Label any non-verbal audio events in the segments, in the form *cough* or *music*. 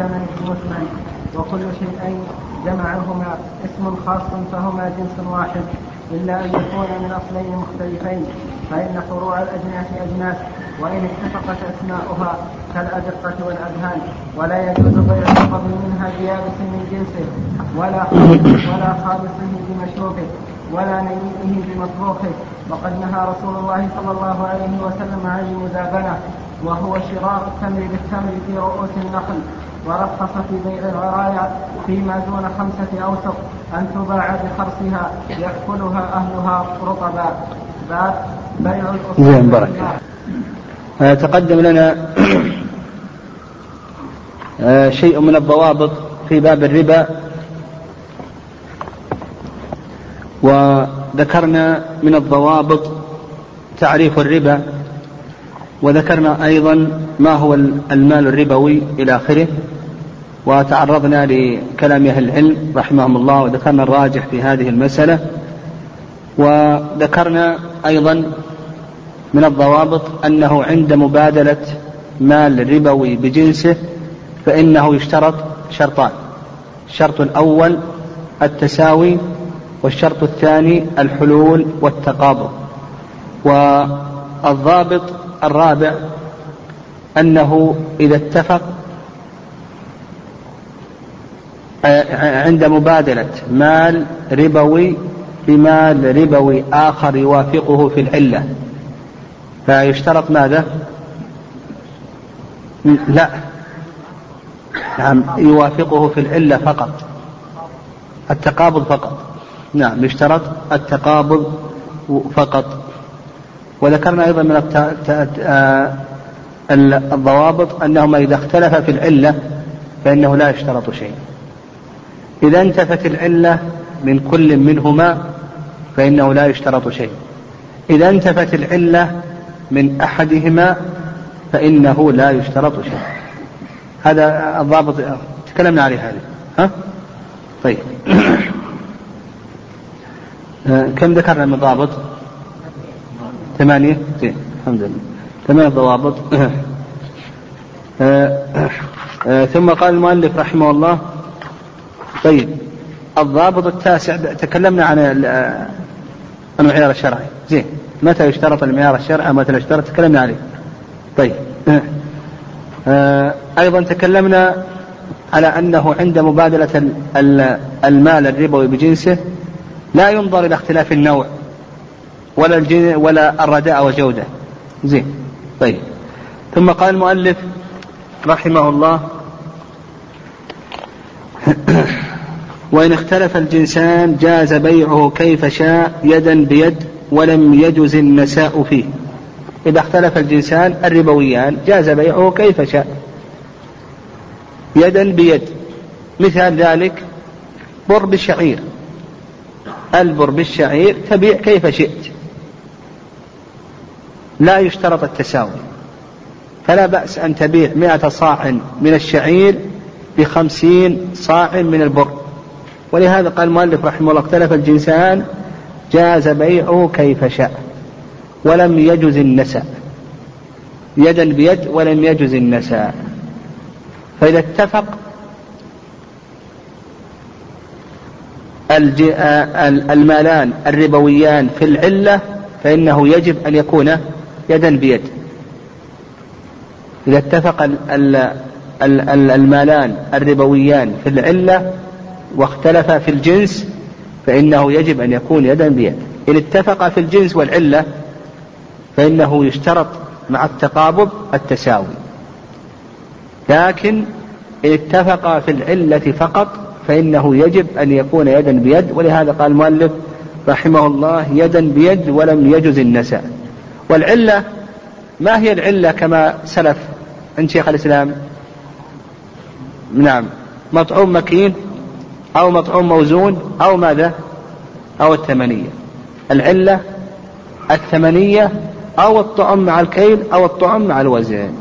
المثمن وكل شيئين جمعهما اسم خاص فهما جنس واحد. إلا أن يكون من أصلين مختلفين فإن فروع الأجناس أجناس وإن اتفقت أسماؤها كالأدقة والأذهان. ولا يجوز بيع الفضل منها بيابس من جنسه ولا ولا خالصه بمشروبه ولا نيئه بمطبوخه. وقد نهى رسول الله صلى الله عليه وسلم عن المزابنة وهو شراء التمر بالتمر في رؤوس النخل. ورخص في بيع العرايا فيما دون خمسة أوسق أن تباع بخرصها يأكلها أهلها رطبا. باب بيع زين بارك. آه، تقدم لنا *clears throat* آه، شيء من الضوابط في باب الربا. وذكرنا من الضوابط تعريف الربا وذكرنا أيضا ما هو المال الربوي إلى آخره. وتعرضنا لكلام أهل العلم رحمهم الله وذكرنا الراجح في هذه المسألة وذكرنا أيضا من الضوابط أنه عند مبادلة مال ربوي بجنسه فإنه يشترط شرطان الشرط الأول التساوي والشرط الثاني الحلول والتقابض والضابط الرابع أنه إذا اتفق عند مبادلة مال ربوي بمال ربوي آخر يوافقه في العلة. فيشترط ماذا؟ لا. نعم يوافقه في العلة فقط. التقابض فقط. نعم يشترط التقابض فقط. وذكرنا أيضا من الضوابط أنهما إذا اختلف في العلة فإنه لا يشترط شيء. إذا انتفت العلة من كل منهما فإنه لا يشترط شيء. إذا انتفت العلة من أحدهما فإنه لا يشترط شيء. هذا الضابط تكلمنا عليه هذه. ها؟ طيب. *coughs* آه، كم ذكرنا من ضابط؟ ثمانية؟ زين الحمد لله. ثمانية ضوابط. *coughs* آه، آه، ثم قال المؤلف رحمه الله طيب. الضابط التاسع تكلمنا عن المعيار الشرعي. زين. متى يشترط المعيار الشرعي؟ متى يشترط؟ تكلمنا عليه. طيب. أيضا تكلمنا على أنه عند مبادلة المال الربوي بجنسه لا ينظر إلى اختلاف النوع ولا الجن ولا الرداء والجودة زين. طيب. ثم قال المؤلف رحمه الله *coughs* وإن اختلف الجنسان جاز بيعه كيف شاء يدا بيد ولم يجز النساء فيه. إذا اختلف الجنسان الربويان جاز بيعه كيف شاء يدا بيد. مثال ذلك بر بالشعير البر بالشعير تبيع كيف شئت. لا يشترط التساوي. فلا بأس أن تبيع مئة صاع من الشعير بخمسين صاع من البر. ولهذا قال المؤلف رحمه الله اختلف الجنسان جاز بيعه كيف شاء ولم يجز النساء. يدا بيد ولم يجز النساء. فإذا اتفق المالان الربويان في العلة فإنه يجب أن يكون يدا بيد. إذا اتفق المالان الربويان في العلة واختلفا في الجنس فإنه يجب أن يكون يدا بيد. إن اتفق في الجنس والعلة فإنه يشترط مع التقابض التساوي. لكن إن اتفق في العلة فقط فإنه يجب أن يكون يدا بيد. ولهذا قال المؤلف رحمه الله يدا بيد ولم يجز النساء. والعلة ما هي العلة كما سلف عند شيخ الإسلام؟ نعم. مطعوم مكين أو مطعوم موزون أو ماذا؟ أو الثمنية العلة الثمنية أو الطعم مع الكيل أو الطعم مع الوزن.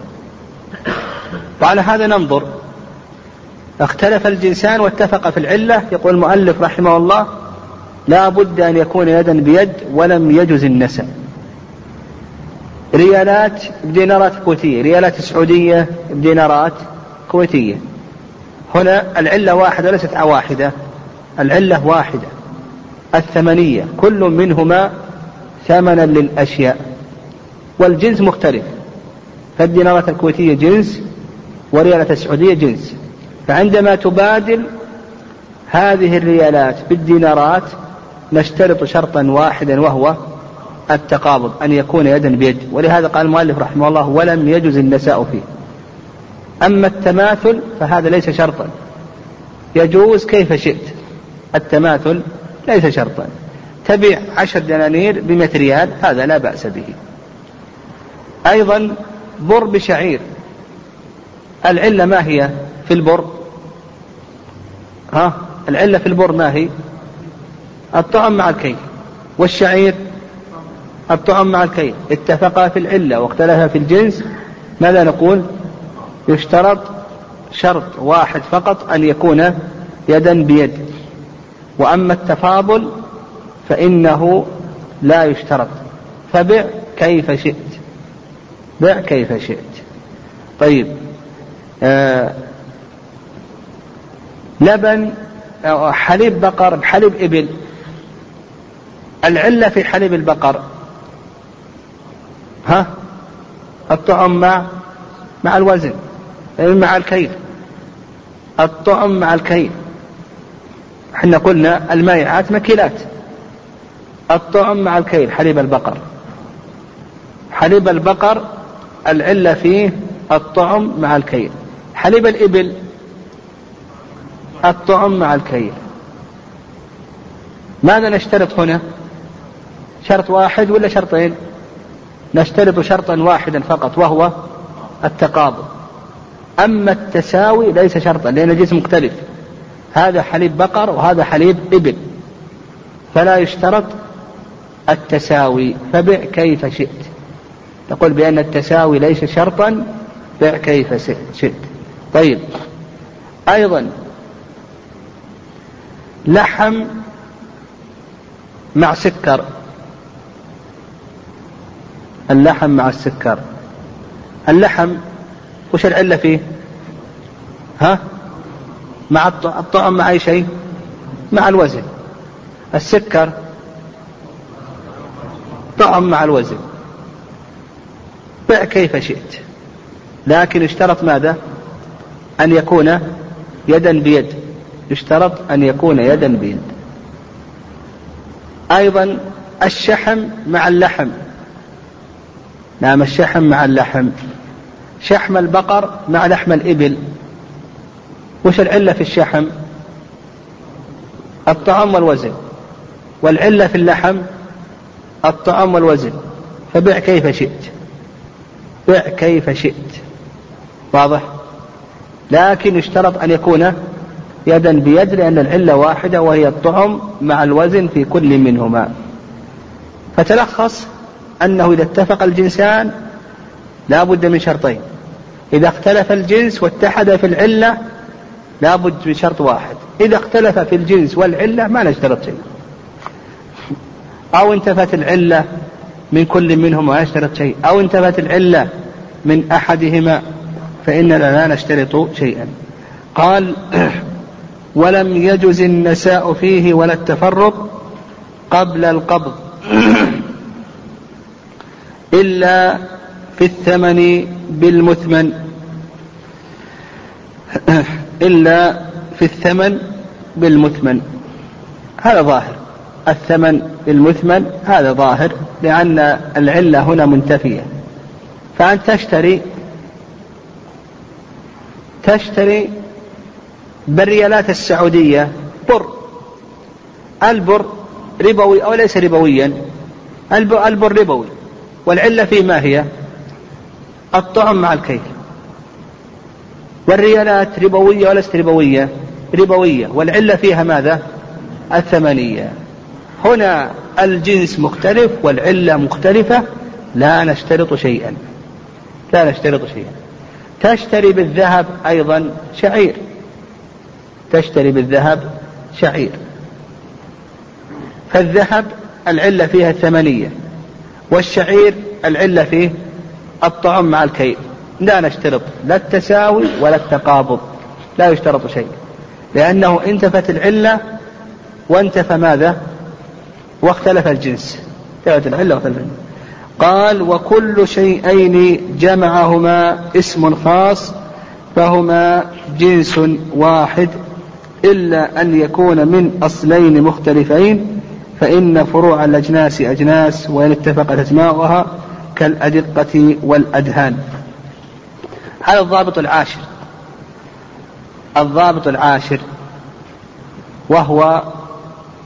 وعلى هذا ننظر. اختلف الجنسان واتفق في العلة. يقول المؤلف رحمه الله لا بد أن يكون يدا بيد ولم يجز النسب. ريالات بدينارات كويتية. ريالات سعودية بدينارات كويتية. هنا العلة واحدة ليست واحدة. العلة واحدة. الثمنية. كل منهما ثمنا للأشياء. والجنس مختلف. فالدينارات الكويتية جنس وريالة السعودية جنس. فعندما تبادل هذه الريالات بالدينارات نشترط شرطا واحدا وهو التقابض أن يكون يدا بيد. ولهذا قال المؤلف رحمه الله ولم يجز النساء فيه. أما التماثل فهذا ليس شرطا. يجوز كيف شئت. التماثل ليس شرطا. تبيع عشر دنانير بمئة ريال هذا لا بأس به. أيضا بر بشعير. العلة ما هي في البر؟ ها؟ العلة في البر ما هي؟ الطعم مع الكيل. والشعير؟ الطعم مع الكيل. اتفقا في العلة واختلفا في الجنس. ماذا نقول؟ يشترط شرط واحد فقط أن يكون يدا بيد. وأما التفاضل فإنه لا يشترط. فبع كيف شئت. بع كيف شئت. طيب آه لبن أو حليب بقر بحليب إبل. العلة في حليب البقر. ها؟ الطعم مع مع الوزن. مع الكيل. الطعم مع الكيل. إحنا قلنا المائعات مكيلات الطعم مع الكيل حليب البقر. حليب البقر العلة فيه الطعم مع الكيل. حليب الإبل الطعم مع الكيل. ماذا نشترط هنا؟ شرط واحد ولا شرطين؟ نشترط شرطا واحدا فقط وهو التقابض. أما التساوي ليس شرطا لأن الجنس مختلف. هذا حليب بقر وهذا حليب إبل. فلا يشترط التساوي. فبع كيف شئت. نقول بأن التساوي ليس شرطا بع كيف شئت. طيب. أيضا لحم مع سكر. اللحم مع السكر. اللحم وش العلة فيه؟ ها؟ مع الطعم مع أي شيء؟ مع الوزن. السكر؟ طعم مع الوزن. بع كيف شئت. لكن اشترط ماذا؟ أن يكون يدا بيد. يشترط أن يكون يدا بيد. أيضا الشحم مع اللحم. نعم الشحم مع اللحم. شحم البقر مع لحم الإبل. وش العلة في الشحم؟ الطعام والوزن. والعلة في اللحم الطعام والوزن. فبع كيف شئت. بع كيف شئت. واضح؟ لكن يشترط أن يكون يدا بيد لأن العلة واحدة وهي الطعم مع الوزن في كل منهما. فتلخص أنه إذا اتفق الجنسان لا بد من شرطين. إذا اختلف الجنس واتحد في العلة لا بد من شرط واحد. إذا اختلف في الجنس والعلة ما نشترط شيء. أو انتفت العلة من كل منهم ما نشترط شيء. أو انتفت العلة من أحدهما فإننا لا نشترط شيئا. قال *clears throat* ولم يجز النساء فيه ولا التفرق قبل القبض *clears throat* إلا في الثمن بالمثمن. إلا في الثمن بالمثمن. هذا ظاهر. الثمن بالمثمن هذا ظاهر لأن العلة هنا منتفية. فأنت تشتري تشتري بالريالات السعودية بر. البر ربوي أو ليس ربويا. البر ربوي. والعلة فيه ما هي؟ الطعم مع الكيل والريالات ربوية وليست ربوية؟ ربوية. والعلة فيها ماذا؟ الثمنية. هنا الجنس مختلف والعلة مختلفة. لا نشترط شيئا. لا نشترط شيئا. تشتري بالذهب أيضا شعير. تشتري بالذهب شعير. فالذهب العلة فيها الثمنية. والشعير العلة فيه الطعم مع الكيل. لا نشترط لا التساوي ولا التقابض. لا يشترط شيء. لأنه انتفت العلة وانتفى ماذا؟ واختلف الجنس. انتفت العلة واختلف الجنس. قال وكل شيئين جمعهما اسم خاص فهما جنس واحد. إلا أن يكون من أصلين مختلفين فإن فروع الأجناس أجناس وإن اتفقت أسماؤها كالأدقة والأدهان. هذا الضابط العاشر. الضابط العاشر وهو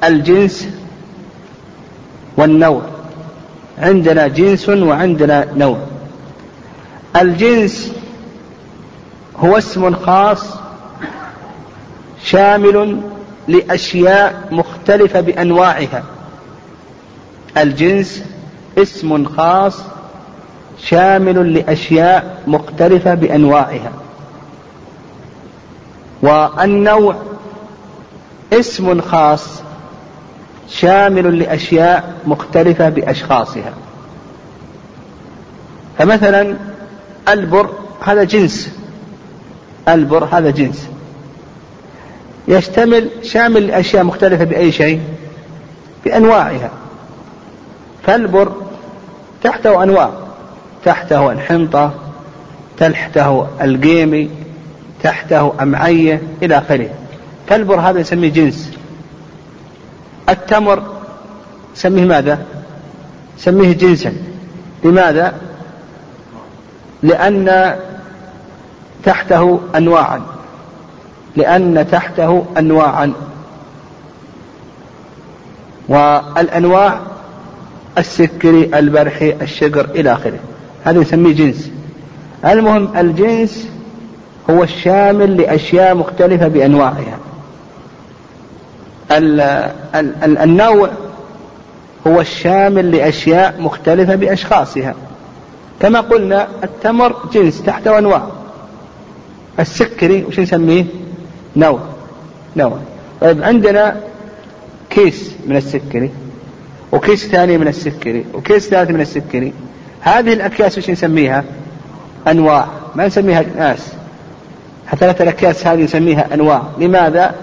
الجنس والنوع. عندنا جنس وعندنا نوع. الجنس هو اسم خاص شامل لأشياء مختلفة بأنواعها. الجنس اسم خاص شامل لأشياء مختلفة بأنواعها. والنوع اسم خاص شامل لأشياء مختلفة بأشخاصها. فمثلا البر هذا جنس. البر هذا جنس. يشتمل شامل لأشياء مختلفة بأي شيء بأنواعها. فالبر تحته أنواع. تحته الحنطة تحته القيمي تحته أمعية إلى آخره. فالبر هذا نسميه جنس. التمر سميه ماذا؟ سميه جنسا. لماذا؟ لأن تحته أنواعا. لأن تحته أنواعا. والأنواع السكري البرحي الشقر إلى آخره. هذا يسميه جنس. المهم الجنس هو الشامل لأشياء مختلفة بأنواعها. النوع هو الشامل لأشياء مختلفة بأشخاصها. كما قلنا التمر جنس تحته أنواع السكري وش نسميه؟ نوع. نوع. طيب عندنا كيس من السكري وكيس ثاني من السكري وكيس ثالث من السكري. هذه الأكياس وش نسميها؟ أنواع. ما نسميها ناس ثلاثة الأكياس هذه نسميها أنواع. لماذا؟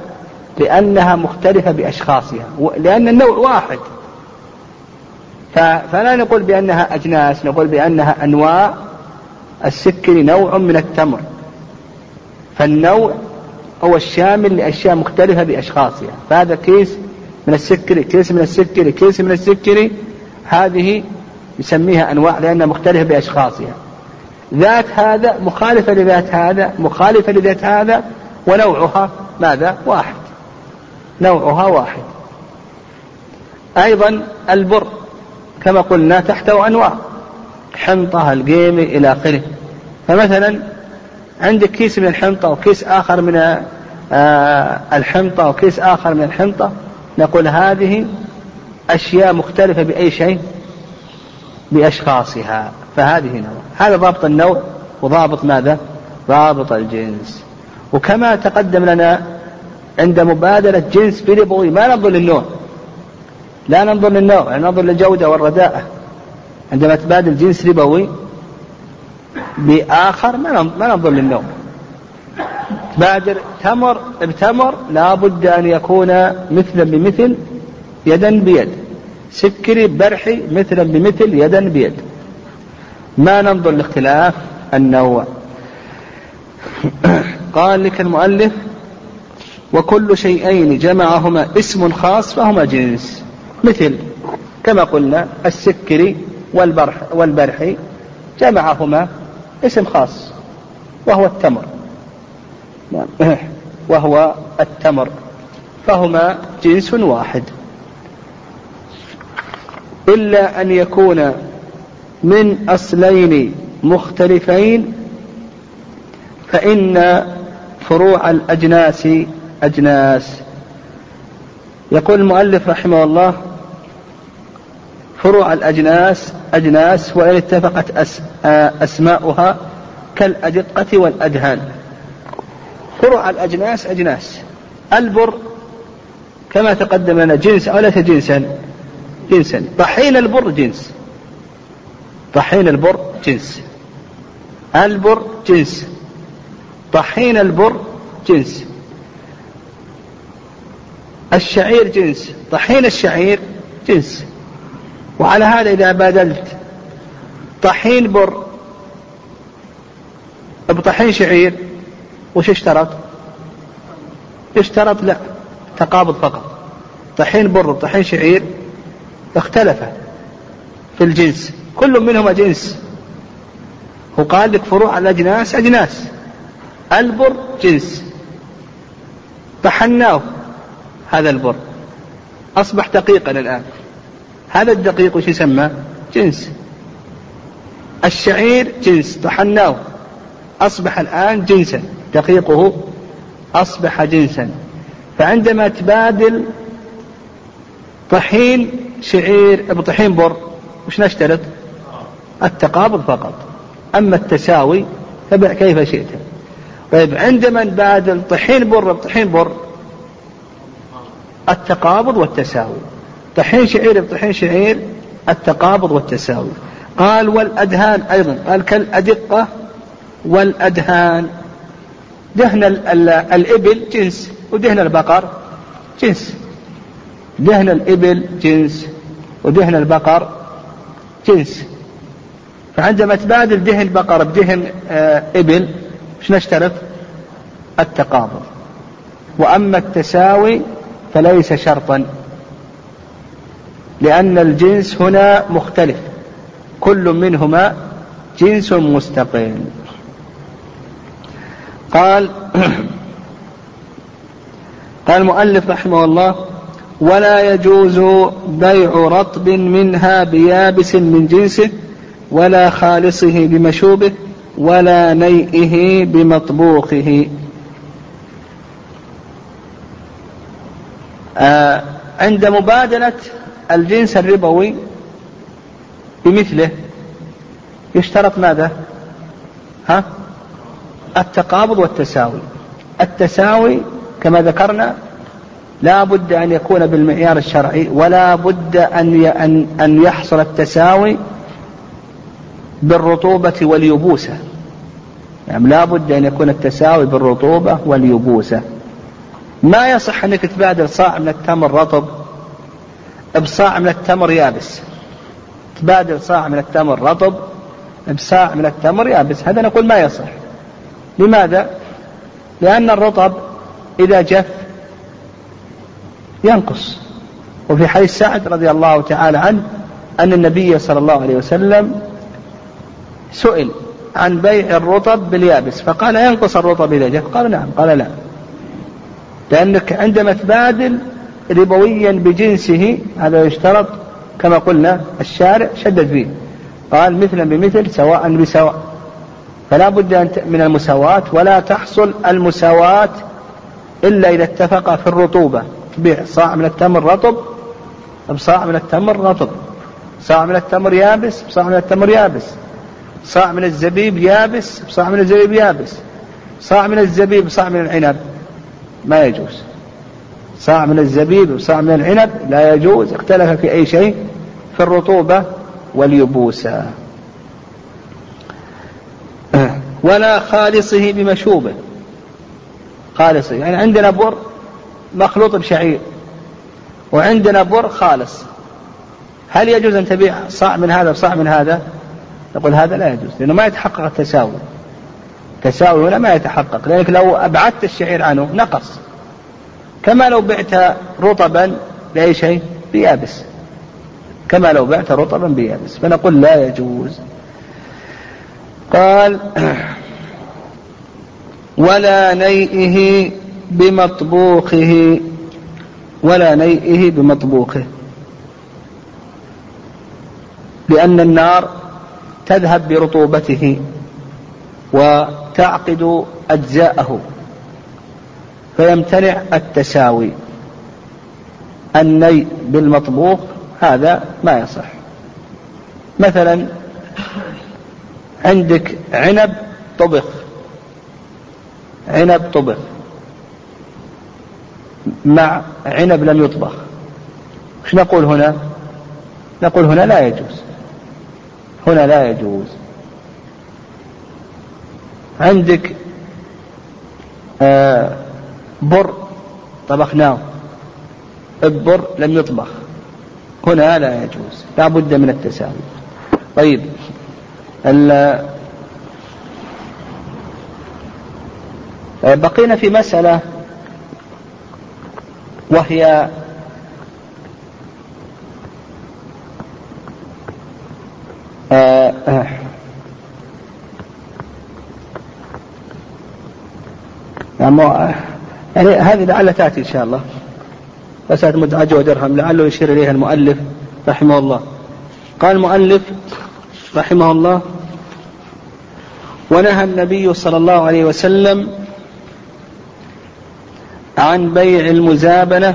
لأنها مختلفة بأشخاصها. لأن النوع واحد. فلا نقول بأنها أجناس نقول بأنها أنواع. السكري نوع من التمر. فالنوع هو الشامل لأشياء مختلفة بأشخاصها. فهذا كيس من السكري كيس من السكري كيس من السكري. هذه يسميها أنواع لأنها مختلفة بأشخاصها. ذات هذا مخالفة لذات هذا مخالفة لذات هذا ونوعها ماذا؟ واحد. نوعها واحد. أيضا البر كما قلنا تحته أنواع. حنطة القيمة إلى آخره. فمثلا عندك كيس من الحنطة وكيس آخر من آه، الحنطة وكيس آخر من الحنطة نقول هذه أشياء مختلفة بأي شيء. بأشخاصها فهذه نوع. هذا ضابط النوع وضابط ماذا؟ ضابط الجنس. وكما تقدم لنا عند مبادلة جنس بربوي ما ننظر للنوع. لا ننظر للنوع ننظر للجودة والرداءة. عندما تبادل جنس ربوي بآخر ما ننظر للنوع. بادر تمر بتمر لا بد أن يكون مثلا بمثل يدا بيد. سكري برحي مثلا بمثل يدا بيد. ما ننظر لاختلاف النوع *coughs* قال لك المؤلف وكل شيئين جمعهما اسم خاص فهما جنس. مثل كما قلنا السكري والبرح والبرحي جمعهما اسم خاص وهو التمر. نعم. *coughs* وهو التمر. فهما جنس واحد. إلا أن يكون من أصلين مختلفين فإن فروع الأجناس أجناس. يقول المؤلف رحمه الله فروع الأجناس أجناس وإن اتفقت أس أسماؤها كالأدقة والأدهان. فروع الأجناس أجناس. البر كما تقدم لنا جنس أو ليس جنسا. جنسا. طحين البر جنس. طحين البر جنس. البر جنس. طحين البر جنس. الشعير جنس. طحين الشعير جنس. وعلى هذا إذا بادلت طحين بر. بطحين شعير. وش اشترط؟ اشترط لا تقابض فقط. طحين بر وطحين شعير. اختلف في الجنس. كل منهما جنس. وقال لك فروع الأجناس أجناس. البر جنس. طحناه هذا البر. أصبح دقيقا الآن. هذا الدقيق وش يسمى؟ جنس. الشعير جنس. طحناه. أصبح الآن جنسا. دقيقه أصبح جنسا. فعندما تبادل طحين شعير بطحين بر وش نشترط؟ التقابض فقط. أما التساوي فبع كيف شئت؟ طيب عندما نبادل طحين بر بطحين بر؟ التقابض والتساوي. طحين شعير بطحين شعير التقابض والتساوي. قال والأدهان أيضا. قال كالأدقة والأدهان. دهن الإبل جنس ودهن البقر جنس. دهن الإبل جنس ودهن البقر جنس. فعندما تبادل دهن بقر بدهن آه، إبل إيش نشترط؟ التقابض. وأما التساوي فليس شرطا لأن الجنس هنا مختلف. كل منهما جنس مستقل قال *clears throat* قال المؤلف رحمه الله ولا يجوز بيع رطب منها بيابس من جنسه ولا خالصه بمشوبه ولا نيئه بمطبوخه آه عند مبادلة الجنس الربوي بمثله يشترط ماذا؟ ها؟ التقابض والتساوي التساوي كما ذكرنا لا بد أن يكون بالمعيار الشرعي ولا بد أن أن يحصل التساوي بالرطوبة واليبوسة. يعني لا بد أن يكون التساوي بالرطوبة واليبوسة. ما يصح أنك تبادل صاع من التمر رطب بصاع من التمر يابس. تبادل صاع من التمر رطب بصاع من التمر يابس. هذا نقول ما يصح. لماذا؟ لأن الرطب إذا جف ينقص. وفي حديث سعد رضي الله تعالى عنه أن النبي صلى الله عليه وسلم سئل عن بيع الرطب باليابس فقال ينقص الرطب إذا جف قال نعم قال لا. لأنك عندما تبادل ربويا بجنسه هذا يشترط كما قلنا الشارع شدد فيه. قال مثلا بمثل سواء بسواء. فلا بد من المساواة ولا تحصل المساواة إلا إذا اتفق في الرطوبة. تبيع صاع من التمر رطب بصاع من التمر رطب صاع من التمر يابس بصاع من التمر يابس صاع من الزبيب يابس بصاع من الزبيب يابس صاع من الزبيب صاع من العنب ما يجوز صاع من الزبيب وصاع من العنب لا يجوز اختلف في أي شيء في الرطوبة واليبوسة ولا خالصه بمشوبه خالصه يعني عندنا بر مخلوط بشعير. وعندنا بر خالص. هل يجوز أن تبيع صاع من هذا وصاع من هذا؟ نقول هذا لا يجوز لأنه ما يتحقق التساوي. التساوي هنا ما يتحقق؟ لأنك لو أبعدت الشعير عنه نقص. كما لو بعت رطبا بأي شيء بيابس. كما لو بعت رطبا بيابس. فنقول لا يجوز. قال *clears throat* ولا نيئه بمطبوخه ولا نيئه بمطبوخه. لأن النار تذهب برطوبته وتعقد أجزاءه فيمتنع التساوي. النيء بالمطبوخ هذا ما يصح. مثلا عندك عنب طبخ عنب طبخ. مع عنب لم يطبخ. إيش نقول هنا؟ نقول هنا لا يجوز. هنا لا يجوز. عندك آه بر طبخناه. البر لم يطبخ. هنا لا يجوز. لا بد من التساوي. طيب بقينا في مسألة وهي آه آه. يعني هذه لعل تأتي إن شاء الله. مسألة مدعجة ودرهم لعله يشير إليها المؤلف رحمه الله. قال المؤلف رحمه الله ونهى النبي صلى الله عليه وسلم عن بيع المزابنة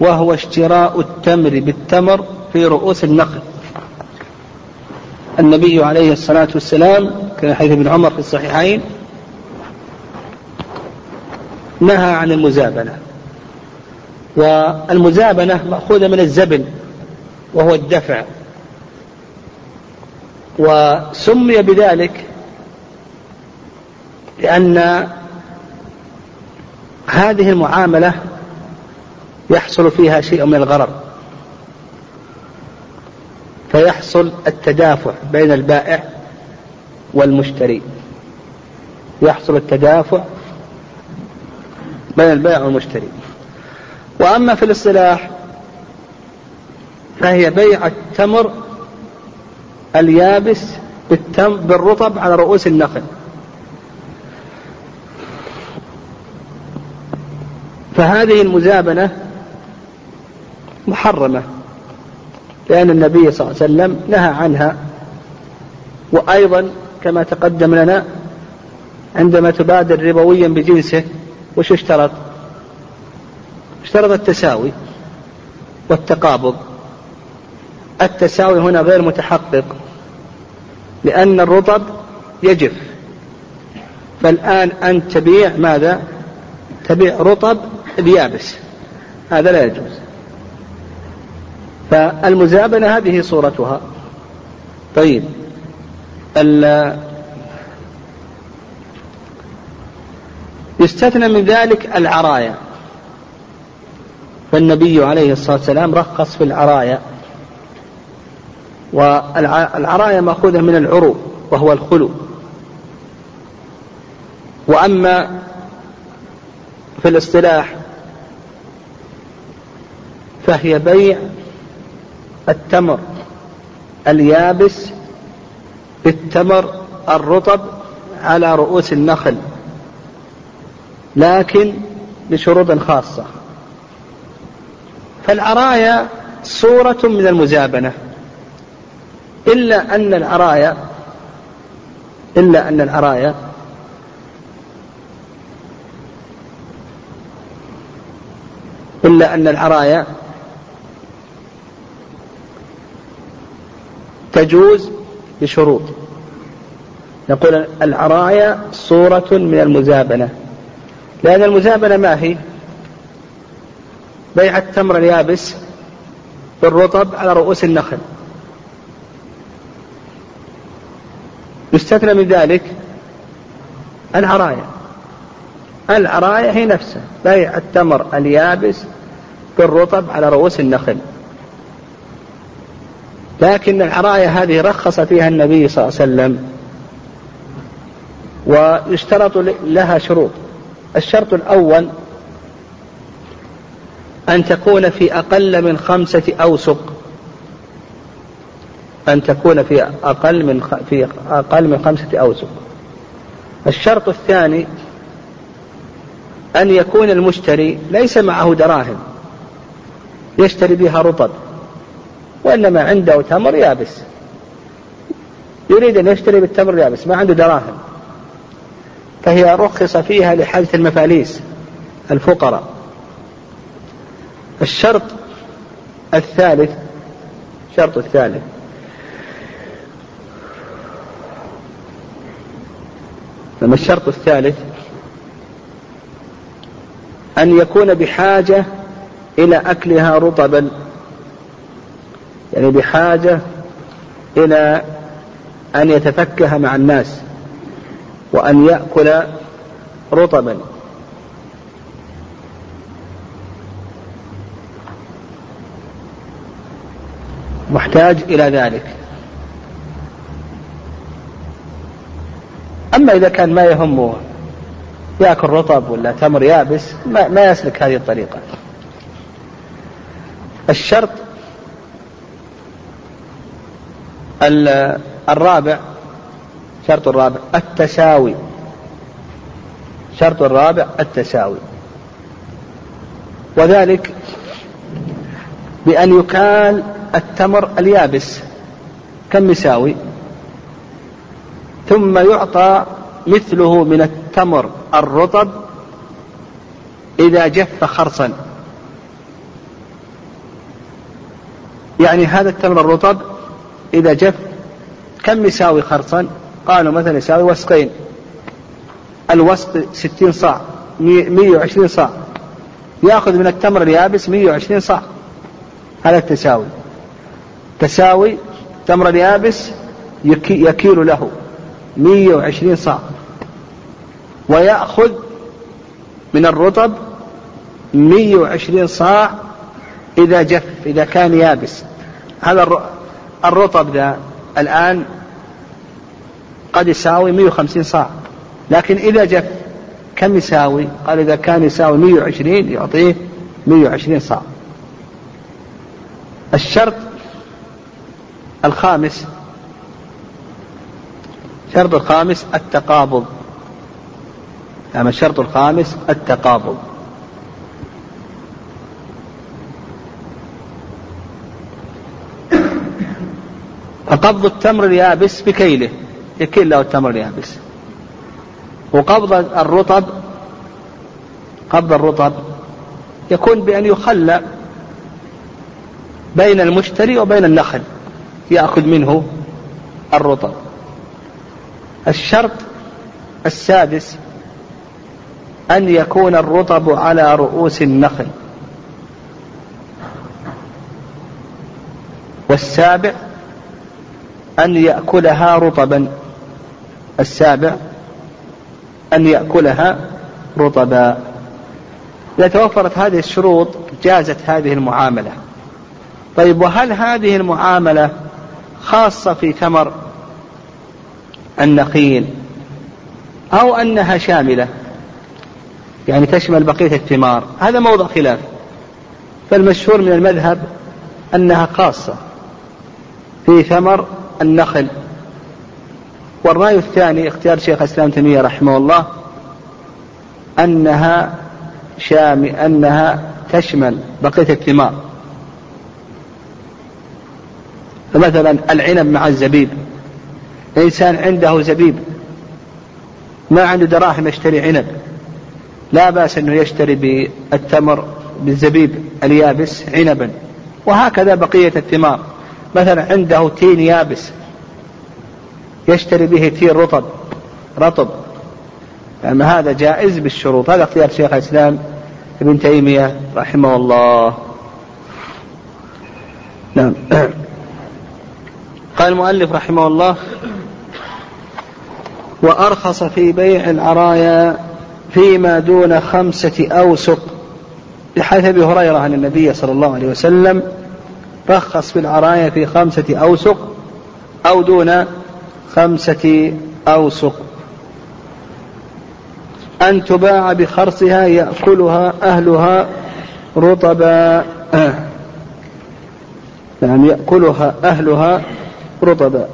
وهو اشتراء التمر بالتمر في رؤوس النخل النبي عليه الصلاة والسلام كان حديث ابن عمر في الصحيحين نهى عن المزابنة. والمزابنة مأخوذة من الزبن وهو الدفع. وسمي بذلك لأن هذه المعاملة يحصل فيها شيء من الغرر فيحصل التدافع بين البائع والمشتري. يحصل التدافع بين البائع والمشتري. وأما في الاصطلاح فهي بيع التمر اليابس بالرطب على رؤوس النخل. فهذه المزابنة محرمة لأن النبي صلى الله عليه وسلم نهى عنها وأيضا كما تقدم لنا عندما تبادر ربويا بجنسه وش اشترط؟ اشترط التساوي والتقابض التساوي هنا غير متحقق لأن الرطب يجف فالآن أنت تبيع ماذا؟ تبيع رطب اليابس هذا لا يجوز. فالمزابنة هذه صورتها. طيب. يستثنى من ذلك العرايا. فالنبي عليه الصلاة والسلام رخص في العرايا. والعرايا مأخوذة من العرو وهو الخلو. وأما في الاصطلاح فهي بيع التمر اليابس بالتمر الرطب على رؤوس النخل لكن بشروط خاصة. فالعرايا صورة من المزابنة إلا أن العرايا إلا أن العرايا إلا أن العرايا تجوز بشروط. نقول العرايا صورة من المزابنة. لأن المزابنة ما هي؟ بيع التمر اليابس بالرطب على رؤوس النخل. يستثنى من ذلك العرايا. العرايا هي نفسها بيع التمر اليابس بالرطب على رؤوس النخل. لكن العرايا هذه رخص فيها النبي صلى الله عليه وسلم. ويشترط لها شروط. الشرط الأول أن تكون في أقل من خمسة أوسق. أن تكون في أقل من في أقل من خمسة أوسق. الشرط الثاني أن يكون المشتري ليس معه دراهم. يشتري بها رطب. وإنما عنده تمر يابس. يريد أن يشتري بالتمر يابس ما عنده دراهم. فهي رخص فيها لحاجة المفاليس الفقراء. الشرط الثالث الشرط الثالث. لما الشرط الثالث أن يكون بحاجة إلى أكلها رطبا. يعني بحاجة إلى أن يتفكه مع الناس وأن يأكل رطبا. محتاج إلى ذلك. أما إذا كان ما يهمه يأكل رطب ولا تمر يابس ما, ما يسلك هذه الطريقة. الشرط الرابع شرط الرابع التساوي. شرط الرابع التساوي. وذلك بأن يكال التمر اليابس كم يساوي؟ ثم يعطى مثله من التمر الرطب إذا جف خرصا. يعني هذا التمر الرطب إذا جف كم يساوي خرصا؟ قالوا مثلا يساوي وسقين. الوسق ستين صاع مية وعشرين صاع. يأخذ من التمر اليابس مية وعشرين صاع. هذا التساوي. تساوي تمر اليابس يكيل له مية وعشرين صاع. ويأخذ من الرطب مية وعشرين صاع إذا جف إذا كان يابس. هذا الرطب ذا الآن قد يساوي 150 صاع. لكن إذا جف كم يساوي؟ قال إذا كان يساوي 120 يعطيه 120 صاع. الشرط الخامس الشرط الخامس التقابض. نعم الشرط الخامس التقابض. فقبض التمر اليابس بكيله. يكيل له التمر اليابس. وقبض الرطب قبض الرطب يكون بأن يخلى بين المشتري وبين النخل يأخذ منه الرطب. الشرط السادس أن يكون الرطب على رؤوس النخل. والسابع أن يأكلها رطبا. السابع أن يأكلها رطبا. إذا توفرت هذه الشروط جازت هذه المعاملة. طيب وهل هذه المعاملة خاصة في ثمر النخيل أو أنها شاملة؟ يعني تشمل بقية الثمار. هذا موضع خلاف. فالمشهور من المذهب أنها خاصة في ثمر النخل. والرأي الثاني اختيار شيخ الإسلام تيمية رحمه الله أنها شام أنها تشمل بقية الثمار. فمثلا العنب مع الزبيب. إنسان عنده زبيب ما عنده دراهم يشتري عنب. لا بأس أنه يشتري بالتمر بالزبيب اليابس عنبا. وهكذا بقية الثمار. مثلا عنده تين يابس يشتري به تين رطب رطب. يعني هذا جائز بالشروط. هذا اختيار شيخ الإسلام ابن تيمية رحمه الله. نعم. قال المؤلف رحمه الله وأرخص في بيع العرايا فيما دون خمسة أوسق بحيث أبي هريرة أن النبي صلى الله عليه وسلم رخص في العرايا في خمسة أوسق أو دون خمسة أوسق. أن تباع بخرصها يأكلها أهلها رطبا. *coughs* نعم يأكلها أهلها رطبا.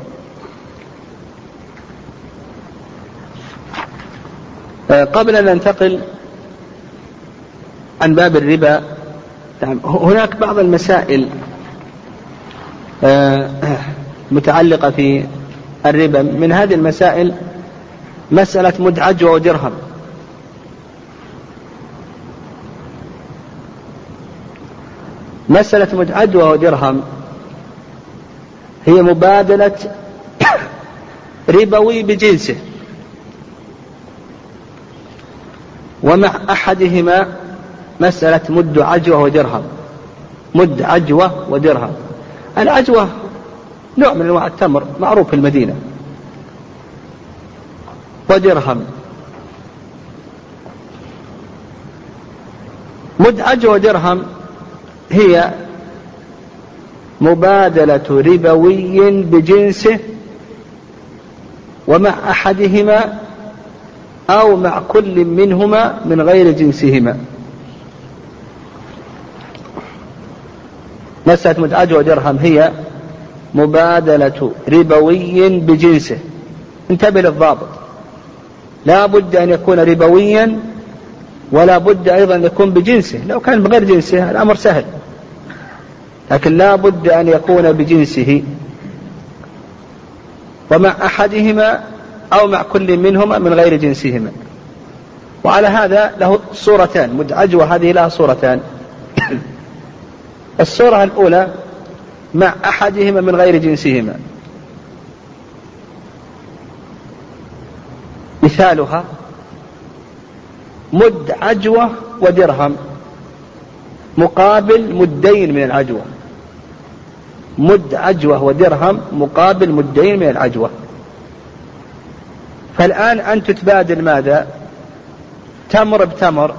قبل أن ننتقل عن باب الربا نعم هناك بعض المسائل آه، *clears throat* متعلقة في الربا. من هذه المسائل مسألة مد عجوة ودرهم. مسألة مد عجوة ودرهم هي مبادلة *clears throat* ربوي بجنسه ومع أحدهما مسألة مد عجوة ودرهم. مد عجوة ودرهم. العجوة نوع من أنواع التمر معروف في المدينة. ودرهم. مد عجوة ودرهم هي مبادلة ربوي بجنسه ومع أحدهما أو مع كل منهما من غير جنسهما. مسألة متعج ودرهم هي مبادلة ربوي بجنسه. انتبه للضابط. لا بد أن يكون ربويا ولا بد أيضا أن يكون بجنسه. لو كان بغير جنسه الأمر سهل. لكن لا بد أن يكون بجنسه. ومع أحدهما أو مع كل منهما من غير جنسهما. وعلى هذا له صورتان. مدعج وهذه لها صورتان. الصورة الأولى مع أحدهما من غير جنسهما. مثالها مد عجوة ودرهم مقابل مدين من العجوة. مد عجوة ودرهم مقابل مدين من العجوة. فالآن أنت تبادل ماذا؟ تمر بتمر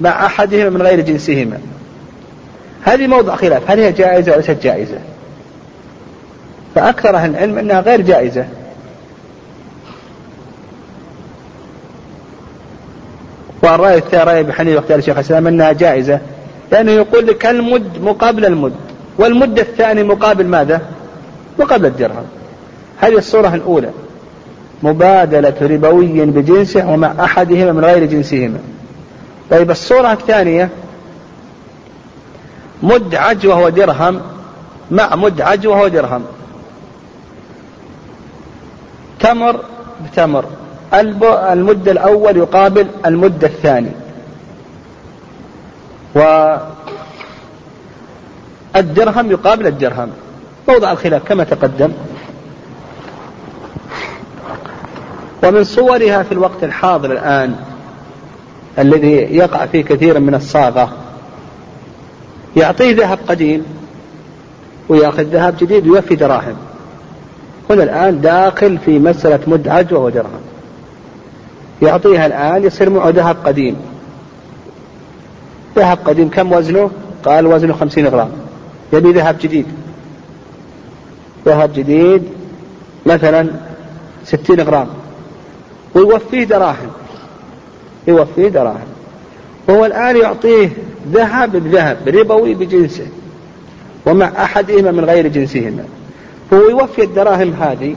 مع أحدهما من غير جنسهما. هذه موضع خلاف. هل هي جائزة أو ليست جائزة؟ فأكثر أهل العلم أنها غير جائزة. والرأي الثاني رأي أبي حنيفة واختيار الشيخ الإسلام أنها جائزة لأنه يقول لك المد مقابل المد والمد الثاني مقابل ماذا؟ مقابل الدرهم. هذه الصورة الأولى. مبادلة ربوي بجنسه ومع أحدهما من غير جنسهما. طيب الصورة الثانية مد عجوة ودرهم مع مد عجوة ودرهم تمر بتمر. المد الأول يقابل المد الثاني والدرهم يقابل الدرهم. موضع الخلاف كما تقدم. ومن صورها في الوقت الحاضر الآن الذي يقع فيه كثير من الصاغة يعطيه ذهب قديم وياخذ ذهب جديد ويوفي دراهم. هنا الآن داخل في مسألة مد عجوة ودرهم يعطيها الآن يصير معه ذهب قديم. ذهب قديم كم وزنه؟ قال وزنه خمسين غرام. يبي ذهب جديد. ذهب جديد مثلا ستين غرام. ويوفيه دراهم. يوفيه دراهم. وهو الآن يعطيه ذهب بذهب ربوي بجنسه ومع أحدهما من غير جنسهما. هو يوفي الدراهم هذه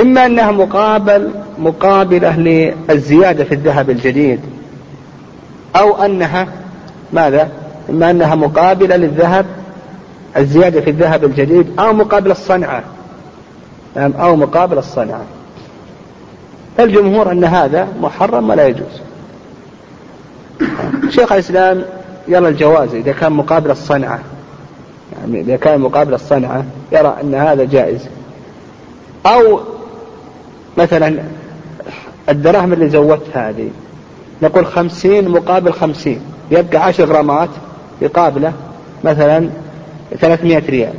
إما أنها مقابل مقابلة للزيادة في الذهب الجديد أو أنها ماذا؟ إما أنها مقابلة للذهب الزيادة في الذهب الجديد أو مقابل الصنعة. نعم أو مقابل الصنعة. الجمهور أن هذا محرم ولا يجوز. شيخ الإسلام يرى الجواز إذا كان مقابل الصنعة. يعني إذا كان مقابل الصنعة يرى أن هذا جائز. أو مثلا الدراهم اللي زودتها هذه نقول خمسين مقابل خمسين يبقى عشر غرامات يقابله مثلا ثلاثمائة ريال.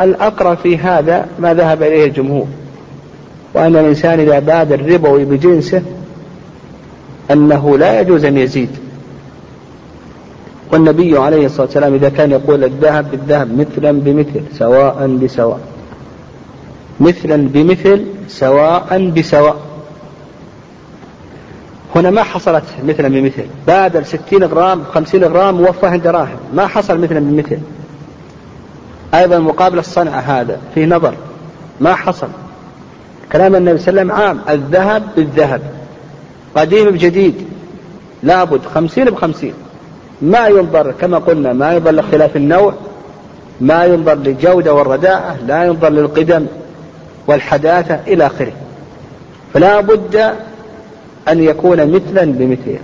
الأقرب في هذا ما ذهب إليه الجمهور. وأن الإنسان إذا باد الربوي بجنسه أنه لا يجوز أن يزيد. والنبي عليه الصلاة والسلام إذا كان يقول الذهب بالذهب مثلا بمثل سواء بسواء. مثلا بمثل سواء بسواء. هنا ما حصلت مثلا بمثل. بادل ستين غرام خمسين غرام ووفاه دراهم ما حصل مثلا بمثل. أيضا مقابل الصنعة هذا فيه نظر. ما حصل. كلام النبي صلى الله عليه وسلم عام. الذهب بالذهب. قديم بجديد. لابد خمسين بخمسين. ما ينظر كما قلنا ما ينظر لاختلاف النوع ما ينظر للجودة والرداءة لا ينظر للقدم والحداثة إلى آخره. فلا بد أن يكون مثلا بمثله.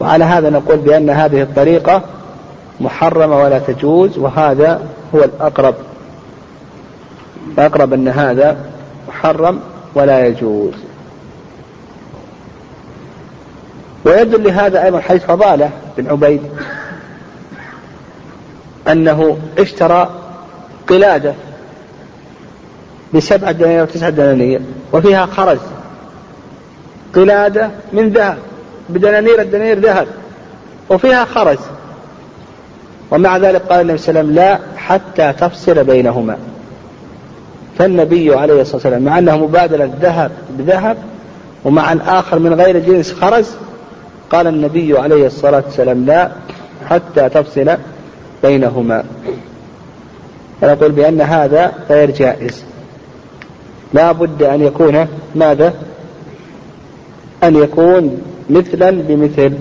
وعلى هذا نقول بأن هذه الطريقة محرمة ولا تجوز وهذا هو الأقرب الأقرب أن هذا محرم ولا يجوز. ويدل لهذا أيضا حديث فضالة بن عبيد أنه اشترى قلادة بسبعة دنانير وتسعة دنانير وفيها خرز. قلادة من ذهب بدنانير الدنانير ذهب وفيها خرز. ومع ذلك قال النبي صلى الله عليه وسلم لا حتى تفصل بينهما. فالنبي عليه الصلاة والسلام مع أنه مبادلة الذهب بذهب ومع الآخر من غير جنس خرز قال النبي عليه الصلاة والسلام لا حتى تفصل بينهما. فنقول بأن هذا غير جائز. لا بد أن يكون ماذا؟ أن يكون مثلا بمثل.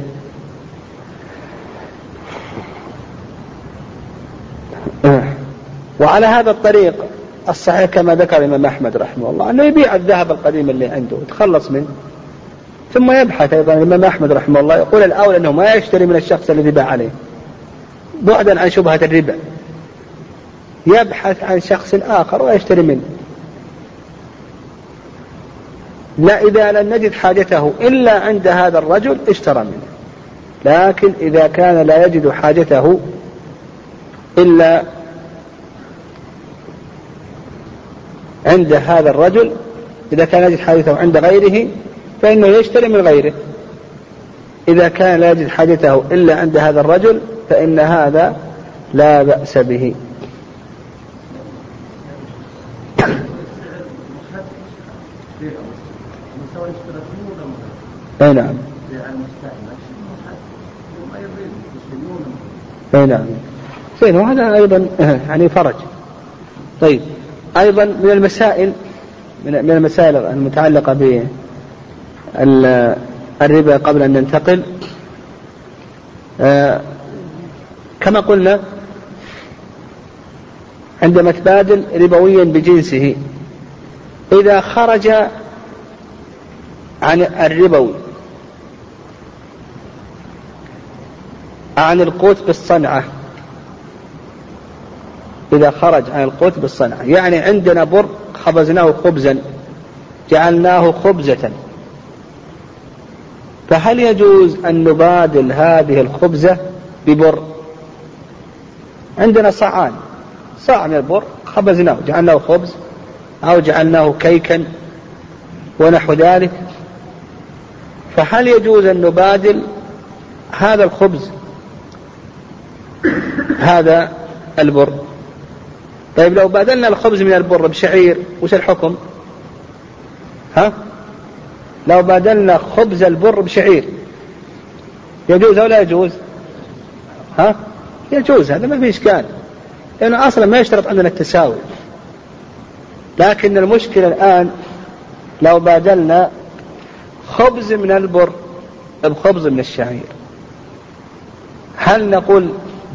وعلى هذا الطريق الصحيح كما ذكر الإمام أحمد رحمه الله أنه يبيع الذهب القديم اللي عنده يتخلص منه. ثم يبحث أيضا الإمام أحمد رحمه الله يقول الأولى أنه ما يشتري من الشخص الذي باع عليه بعدا عن شبهة الربا. يبحث عن شخص آخر ويشتري منه. لا إذا لم نجد حاجته إلا عند هذا الرجل اشترى منه. لكن إذا كان لا يجد حاجته إلا عند هذا الرجل إذا كان يجد حاجته عند غيره فإنه يشتري من غيره. إذا كان لا يجد حاجته إلا عند هذا الرجل فإن هذا لا بأس به. أي نعم. أي نعم. زين وهذا أيضا يعني فرج. طيب. أيضا من المسائل من المسائل المتعلقة بالربا قبل أن ننتقل. آه، كما قلنا عندما تبادل ربويا بجنسه إذا خرج عن الربوي عن القوت بالصنعة إذا خرج عن القوت بالصنعة. يعني عندنا بر خبزناه خبزا جعلناه خبزة. فهل يجوز أن نبادل هذه الخبزة ببر؟ عندنا صاعان. صاع من البر خبزناه جعلناه خبز أو جعلناه كيكا ونحو ذلك. فهل يجوز أن نبادل هذا الخبز هذا البر؟ طيب لو بادلنا الخبز من البر بشعير وش الحكم؟ ها؟ لو بادلنا خبز البر بشعير يجوز أو لا يجوز؟ ها؟ يجوز هذا ما في إشكال. لأنه أصلا ما يشترط عندنا التساوي. لكن المشكلة الآن لو بادلنا خبز من البر بخبز من الشعير. هل نقول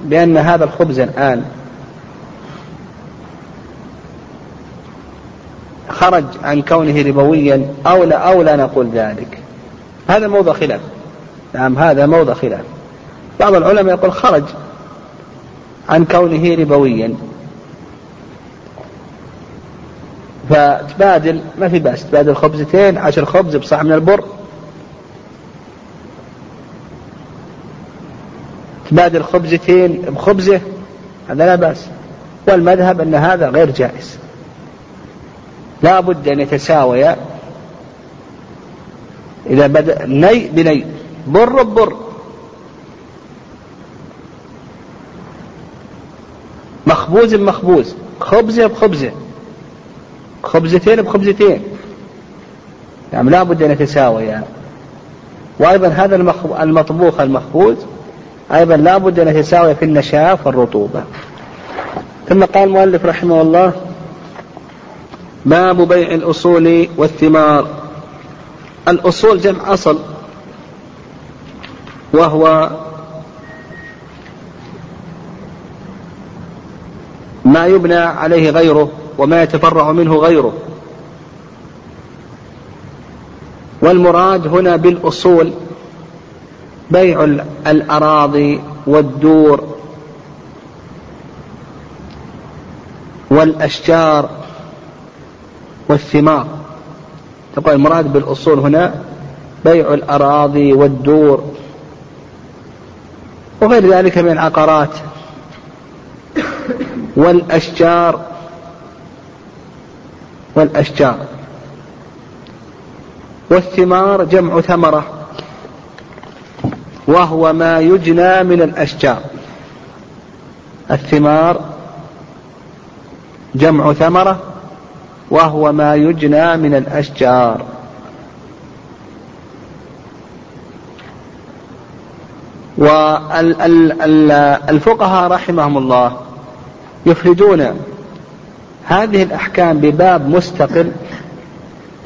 بأن هذا الخبز الآن خرج عن كونه ربويا أو لا أو لا نقول ذلك. هذا موضع خلاف. نعم هذا موضع خلاف. بعض العلماء يقول خرج عن كونه ربويا. فتبادل ما في بأس تبادل خبزتين عشر خبز بصاع من البر. تبادل خبزتين بخبزة هذا لا بأس. والمذهب أن هذا غير جائز. لا بد أن يتساويا إذا بدأ ني بني بر ببر مخبوز بمخبوز خبزة بخبزة خبزتين بخبزتين. يعني لا بد أن يتساويا. وأيضا هذا المطبوخ المخبوز أيضا لا بد أن يتساوي في النشاف والرطوبة ثم قال المؤلف رحمه الله باب بيع الأصول والثمار. الأصول جمع أصل وهو ما يبنى عليه غيره وما يتفرع منه غيره. والمراد هنا بالأصول بيع الأراضي والدور والأشجار والثمار. تقول المراد بالأصول هنا بيع الأراضي والدور وغير ذلك من العقارات والأشجار. والأشجار. والثمار جمع ثمرة وهو ما يجنى من الأشجار. الثمار جمع ثمرة وهو ما يجنى من الأشجار. والفقهاء رحمهم الله يفردون هذه الأحكام بباب مستقل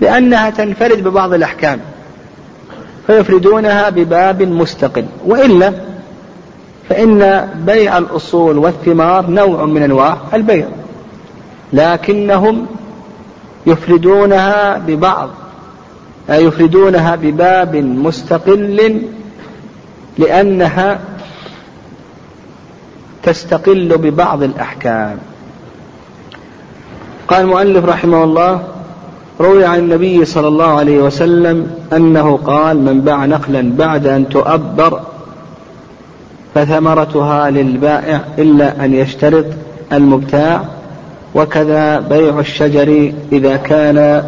لأنها تنفرد ببعض الأحكام فيفردونها بباب مستقل. وإلا فإن بيع الأصول والثمار نوع من أنواع البيع لكنهم يفردونها ببعض يفردونها بباب مستقل لأنها تستقل ببعض الأحكام. قال المؤلف رحمه الله روي عن النبي صلى الله عليه وسلم أنه قال من باع نخلا بعد أن تؤبر فثمرتها للبائع إلا أن يشترط المبتاع وكذا بيع الشجر إذا كان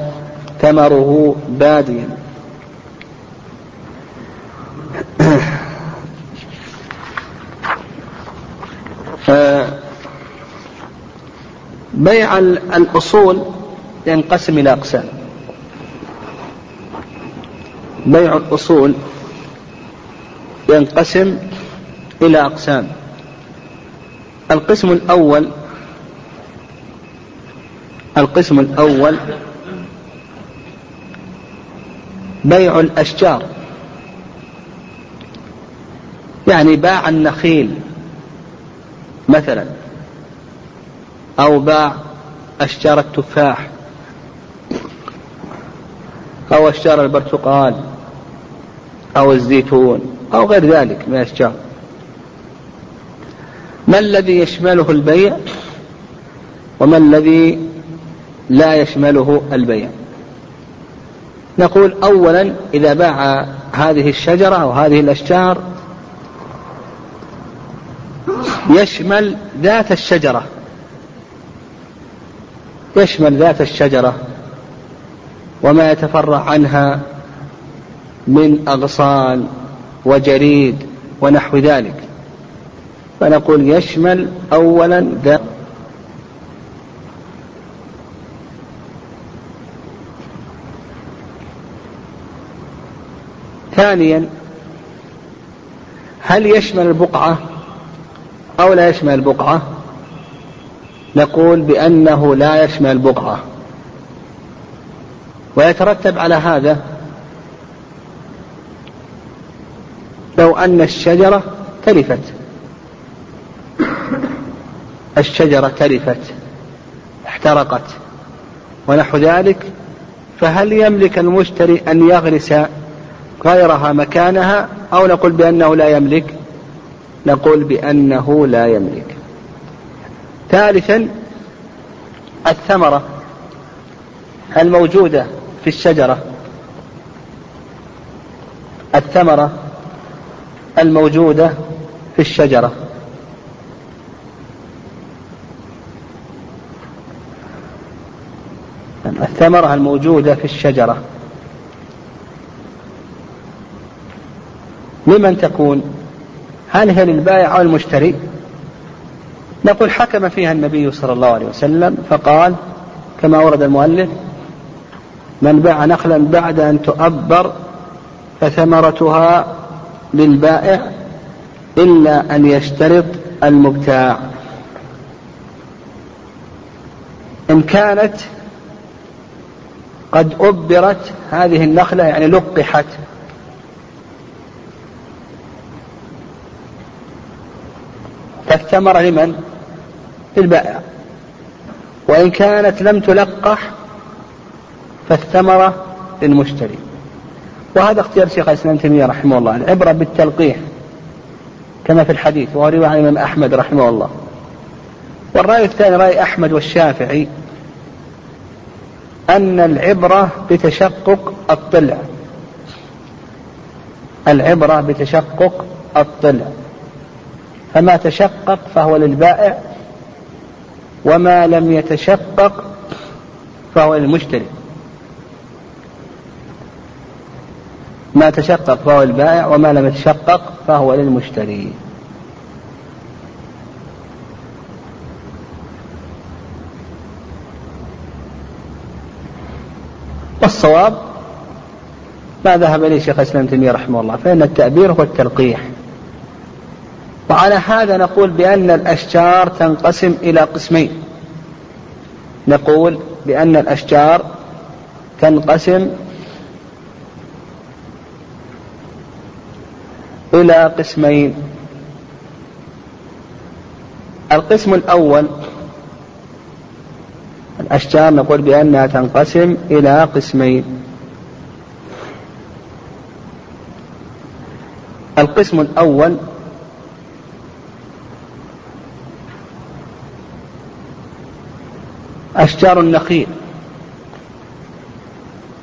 ثمره باديا. *clears throat* بيع الأصول ينقسم إلى أقسام. بيع الأصول ينقسم إلى أقسام. القسم الأول القسم الأول بيع الأشجار. يعني باع النخيل مثلا أو باع أشجار التفاح أو أشجار البرتقال أو الزيتون أو غير ذلك من الأشجار. ما الذي يشمله البيع؟ وما الذي لا يشمله البيع. نقول أولا إذا باع هذه الشجرة أو هذه الأشجار يشمل ذات الشجرة. يشمل ذات الشجرة وما يتفرع عنها من أغصان وجريد ونحو ذلك. فنقول يشمل أولا ذات ثانيا هل يشمل البقعة أو لا يشمل البقعة؟ نقول بأنه لا يشمل البقعة. ويترتب على هذا لو أن الشجرة تلفت. الشجرة تلفت احترقت ونحو ذلك فهل يملك المشتري أن يغرس غيرها مكانها أو نقول بأنه لا يملك؟ نقول بأنه لا يملك. ثالثا الثمرة الموجودة في الشجرة. الثمرة الموجودة في الشجرة. الثمرة الموجودة في الشجرة. لمن تكون هل هي للبائع أو المشتري؟ نقول حكم فيها النبي صلى الله عليه وسلم فقال كما ورد المؤلف من باع نخلا بعد أن تؤبر فثمرتها للبائع إلا أن يشترط المبتاع. إن كانت قد أبرت هذه النخلة يعني لقحت فالثمرة لمن؟ للبائع. وإن كانت لم تلقح فالثمرة للمشتري. وهذا اختيار شيخ الإسلام تيمية رحمه الله العبرة بالتلقيح كما في الحديث وهو رواية عن الإمام أحمد رحمه الله. والرأي الثاني رأي أحمد والشافعي أن العبرة بتشقق الطلع. العبرة بتشقق الطلع. فما تشقق فهو للبائع وما لم يتشقق فهو للمشتري ما تشقق فهو البائع وما لم يتشقق فهو للمشتري والصواب ما ذهب إليه شيخ الإسلام تيمية رحمه الله فإن التأبير هو التلقيح. وعلى هذا نقول بأن الأشجار تنقسم إلى قسمين. نقول بأن الأشجار تنقسم إلى قسمين. القسم الأول الأشجار نقول بأنها تنقسم إلى قسمين. القسم الأول أشجار النخيل.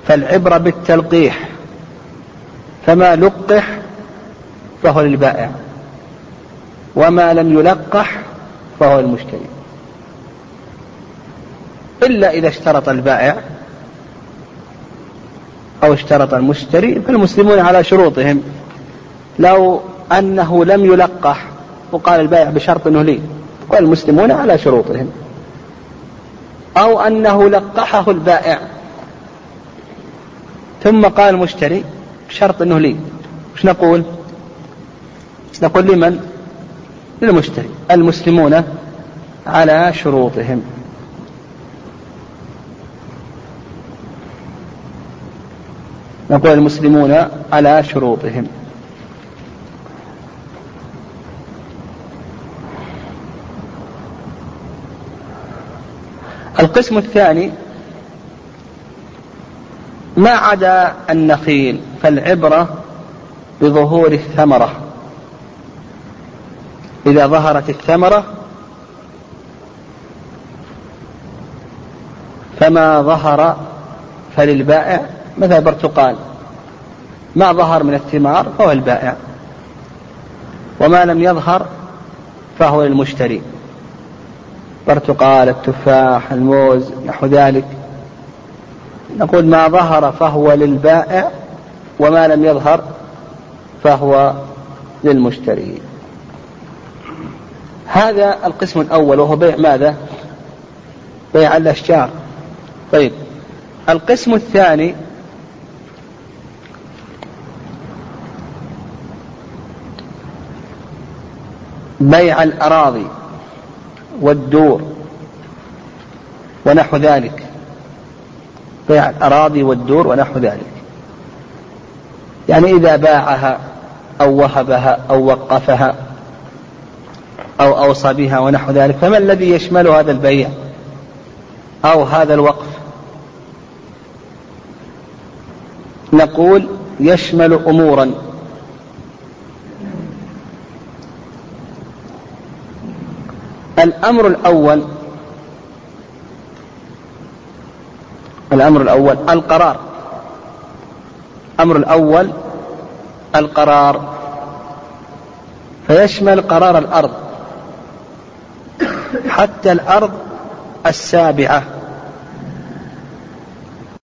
فالعبرة بالتلقيح فما لقح فهو للبائع وما لم يلقح فهو للمشتري. إلا إذا اشترط البائع أو اشترط المشتري فالمسلمون على شروطهم. لو أنه لم يلقح وقال البائع بشرط أنه لي والمسلمون على شروطهم. أو أنه لقحه البائع. ثم قال المشتري بشرط أنه لي. وش نقول؟ نقول لمن؟ للمشتري. المسلمون على شروطهم. نقول المسلمون على شروطهم. القسم الثاني ما عدا النخيل فالعبرة بظهور الثمرة. إذا ظهرت الثمرة فما ظهر فللبائع مثل برتقال ما ظهر من الثمار فهو البائع. وما لم يظهر فهو للمشتري. برتقال التفاح الموز نحو ذلك. نقول ما ظهر فهو للبائع وما لم يظهر فهو للمشتري. هذا القسم الأول وهو بيع ماذا؟ بيع الأشجار. طيب القسم الثاني بيع الأراضي. والدور ونحو ذلك. بيع الأراضي والدور ونحو ذلك. يعني إذا باعها أو وهبها أو وقفها أو أوصى بها ونحو ذلك فما الذي يشمل هذا البيع أو هذا الوقف؟ نقول يشمل أمورا. الأمر الأول الأمر الأول القرار. الأمر الأول القرار. فيشمل قرار الأرض حتى الأرض السابعة.